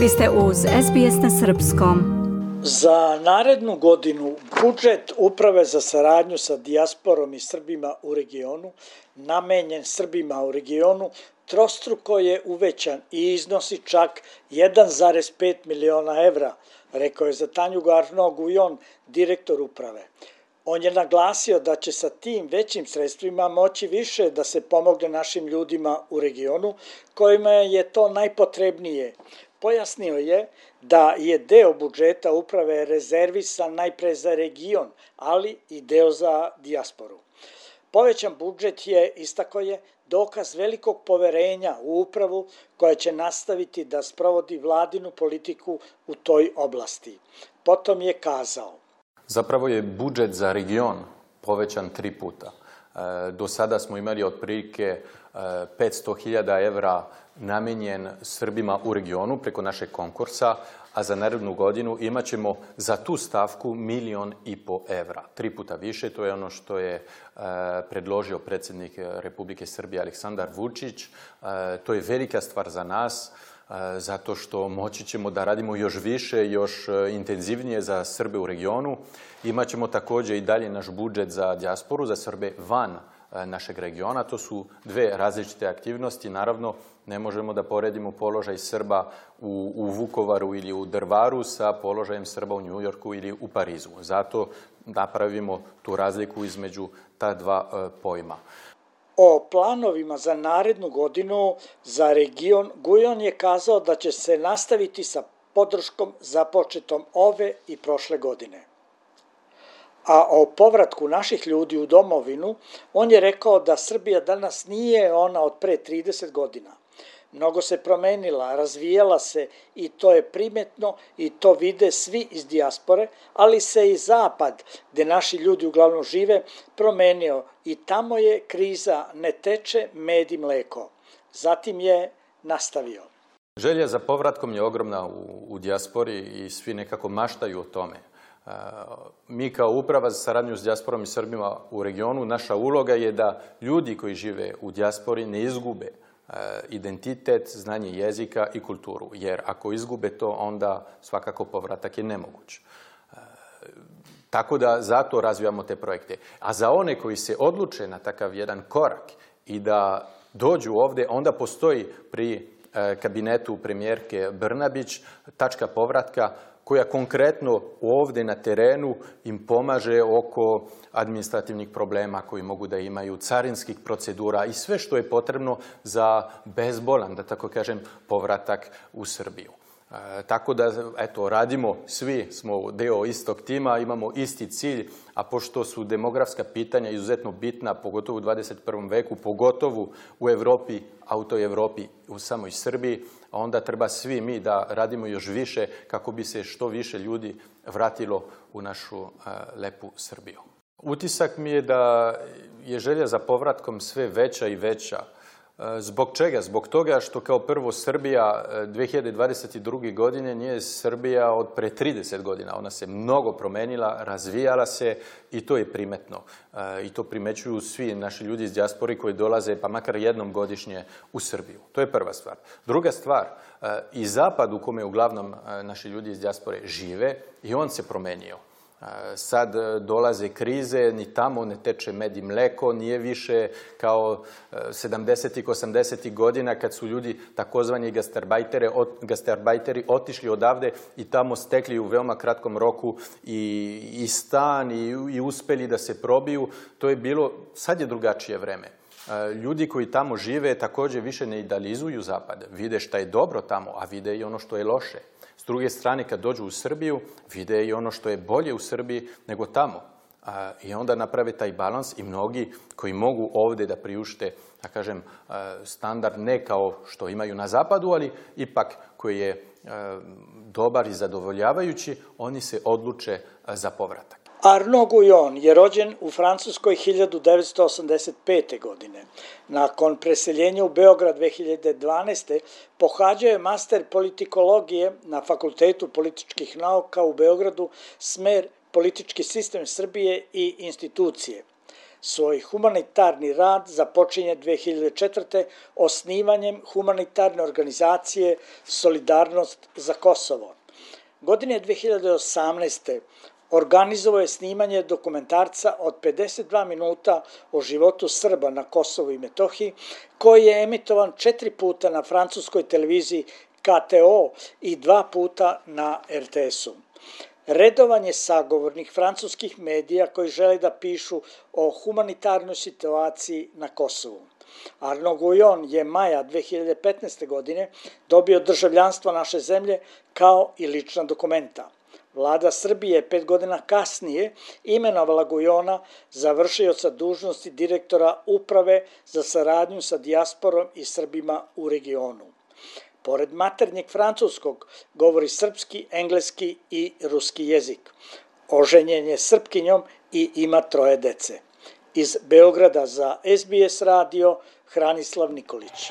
Vi ste uz SBS na Srpskom. Za narednu godinu budžet Uprave za saradnju sa dijasporom i Srbima u regionu, namenjen Srbima u regionu, trostruko je uvećan i iznosi čak 1,5 miliona evra, rekao je za Tanju Garno Gujon, direktor uprave. On je naglasio da će sa tim većim sredstvima moći više da se pomogne našim ljudima u regionu, kojima je to najpotrebnije. Pojasnio je da je deo budžeta uprave rezervisan najpre za region, ali i deo za dijasporu. Povećan budžet je, istako je, dokaz velikog poverenja u upravu koja će nastaviti da sprovodi vladinu politiku u toj oblasti. Potom je kazao. Zapravo je budžet za region povećan tri puta. E, do sada smo imali otprilike 500.000 evra namenjen Srbima u regionu preko našeg konkursa, a za narednu godinu imat ćemo za tu stavku milion i po evra. Tri puta više, to je ono što je e, predložio predsjednik Republike Srbije Aleksandar Vučić. E, to je velika stvar za nas zato što moći ćemo da radimo još više, još intenzivnije za Srbe u regionu. Imaćemo takođe i dalje naš budžet za dijasporu, za Srbe van našeg regiona. To su dve različite aktivnosti. Naravno, ne možemo da poredimo položaj Srba u, u Vukovaru ili u Drvaru sa položajem Srba u Njujorku ili u Parizu. Zato napravimo tu razliku između ta dva pojma. O planovima za narednu godinu za region Gujon je kazao da će se nastaviti sa podrškom započetom ove i prošle godine. A o povratku naših ljudi u domovinu, on je rekao da Srbija danas nije ona od pre 30 godina. Mnogo se promenila, razvijala se i to je primetno i to vide svi iz dijaspore, ali se i zapad, gde naši ljudi uglavnom žive, promenio i tamo je kriza ne teče med i mleko. Zatim je nastavio. Želja za povratkom je ogromna u, u dijaspori i svi nekako maštaju o tome. Mi kao uprava za saradnju s dijasporom i Srbima u regionu, naša uloga je da ljudi koji žive u dijaspori ne izgube identitet, znanje jezika i kulturu. Jer ako izgube to, onda svakako povratak je nemoguć. Tako da zato razvijamo te projekte. A za one koji se odluče na takav jedan korak i da dođu ovde, onda postoji pri kabinetu premijerke Brnabić tačka povratka koja konkretno ovde na terenu im pomaže oko administrativnih problema koji mogu da imaju, carinskih procedura i sve što je potrebno za bezbolan, da tako kažem, povratak u Srbiju. E, tako da, eto, radimo, svi smo deo istog tima, imamo isti cilj, a pošto su demografska pitanja izuzetno bitna, pogotovo u 21. veku, pogotovo u Evropi, a u toj Evropi, u samoj Srbiji, onda treba svi mi da radimo još više kako bi se što više ljudi vratilo u našu a, lepu Srbiju. Utisak mi je da je želja za povratkom sve veća i veća. Zbog čega? Zbog toga što kao prvo Srbija 2022. godine nije Srbija od pre 30 godina. Ona se mnogo promenila, razvijala se i to je primetno. I to primećuju svi naši ljudi iz dijaspori koji dolaze pa makar jednom godišnje u Srbiju. To je prva stvar. Druga stvar, i zapad u kome uglavnom naši ljudi iz dijaspore žive i on se promenio. Sad e, dolaze krize, ni tamo ne teče med i mleko, nije više kao 70. 80. godina kad su ljudi takozvani gastarbajteri otišli odavde i tamo stekli u veoma kratkom roku i, i stan i, i uspeli da se probiju. To je bilo, sad je drugačije vreme. Ljudi koji tamo žive takođe više ne idealizuju zapad. Vide šta je dobro tamo, a vide i ono što je loše. Druge strane, kad dođu u Srbiju, vide i ono što je bolje u Srbiji nego tamo. A, I onda naprave taj balans i mnogi koji mogu ovde da priušte, da kažem, standard ne kao što imaju na zapadu, ali ipak koji je dobar i zadovoljavajući, oni se odluče za povratak. Arnaud Guyon je rođen u Francuskoj 1985. godine. Nakon preseljenja u Beograd 2012. pohađao je master politikologije na Fakultetu političkih nauka u Beogradu, smer politički sistem Srbije i institucije. Svoj humanitarni rad započinje 2004. osnivanjem humanitarne organizacije Solidarnost za Kosovo. Godine 2018. organizovao je snimanje dokumentarca od 52 minuta o životu Srba na Kosovu i Metohiji, koji je emitovan četiri puta na francuskoj televiziji KTO i dva puta na RTS-u. Redovan je francuskih medija koji žele da pišu o humanitarnoj situaciji na Kosovu. Arno Gujon je maja 2015. godine dobio državljanstvo naše zemlje kao i lična dokumenta. Vlada Srbije pet godina kasnije imenovala Gujona za vršioca dužnosti direktora Uprave za saradnju sa dijasporom i Srbima u regionu. Pored maternjeg francuskog, govori srpski, engleski i ruski jezik. Oženjen je srpkinjom i ima troje dece. Iz Beograda za SBS radio Hranislav Nikolić.